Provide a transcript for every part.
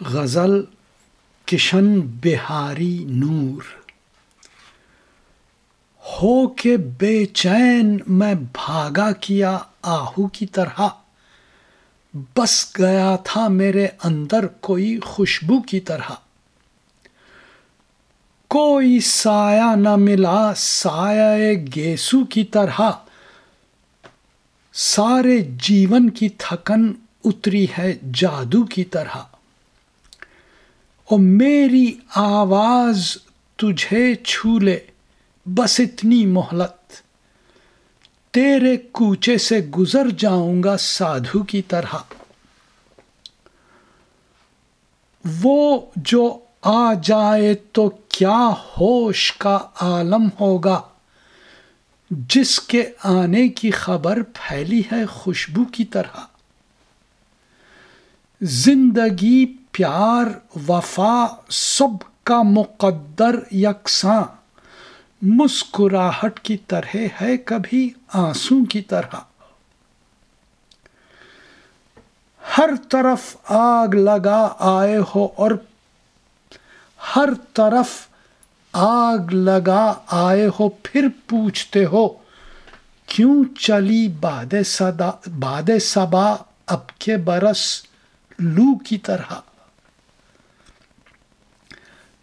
غزل کشن بہاری نور۔ ہو کے بے چین میں بھاگا کیا آہو کی طرح۔ بس گیا تھا میرے اندر کوئی خوشبو کی طرح۔ کوئی سایہ نہ ملا سایہ گیسو کی طرح۔ سارے جیون کی تھکن اتری ہے جادو کی طرح۔ اور میری آواز تجھے چھو لے، بس اتنی محلت تیرے کوچے سے گزر جاؤں گا سادھو کی طرح۔ وہ جو آ جائے تو کیا ہوش کا عالم ہوگا؟ جس کے آنے کی خبر پھیلی ہے خوشبو کی طرح۔ زندگی پیار، وفا سب کا مقدر یکساں۔ مسکراہٹ کی طرح ہے کبھی آنسو کی طرح۔ ہر طرف آگ لگا آئے ہو اور ہر طرف آگ لگا آئے ہو، پھر پوچھتے ہو، کیوں چلی باد صدا، باد صبا اب کے برس لو کی طرح؟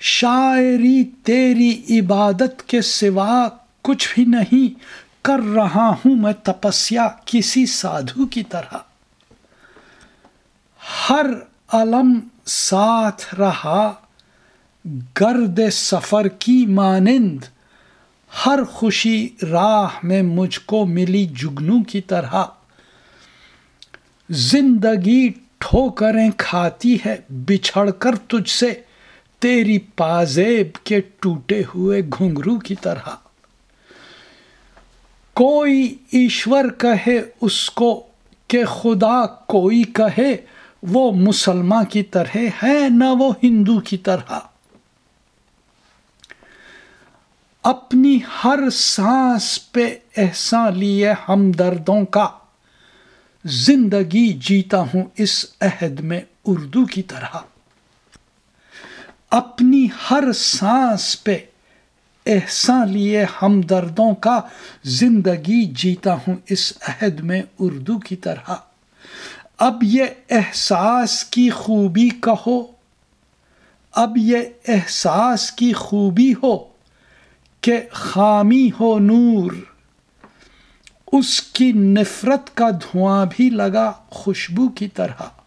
شاعری تیری عبادت کے سوا کچھ بھی نہیں، کر رہا ہوں میں تپسیا کسی سادھو کی طرح۔ ہر علم ساتھ رہا، گرد سفر کی مانند۔ ہر خوشی راہ میں مجھ کو ملی جگنو کی طرح۔ زندگی ٹھوکریں کھاتی ہے، بچھڑ کر تجھ سے۔ تیری پازیب کے ٹوٹے ہوئے گھنگرو کی طرح۔ کوئی ایشور کہے اس کو کہ خدا کوئی کہے، وہ مسلمان کی طرح ہے نہ وہ ہندو کی طرح۔ اپنی ہر سانس پہ احسان لیے ہمدردوں کا زندگی جیتا ہوں اس عہد میں اردو کی طرح۔ اپنی ہر سانس پہ احسان لیے ہمدردوں کا زندگی جیتا ہوں اس عہد میں اردو کی طرح۔ اب یہ احساس کی خوبی کہو۔ اب یہ احساس کی خوبی ہو کہ خامی ہو نور۔ اس کی نفرت کا دھواں بھی لگا خوشبو کی طرح۔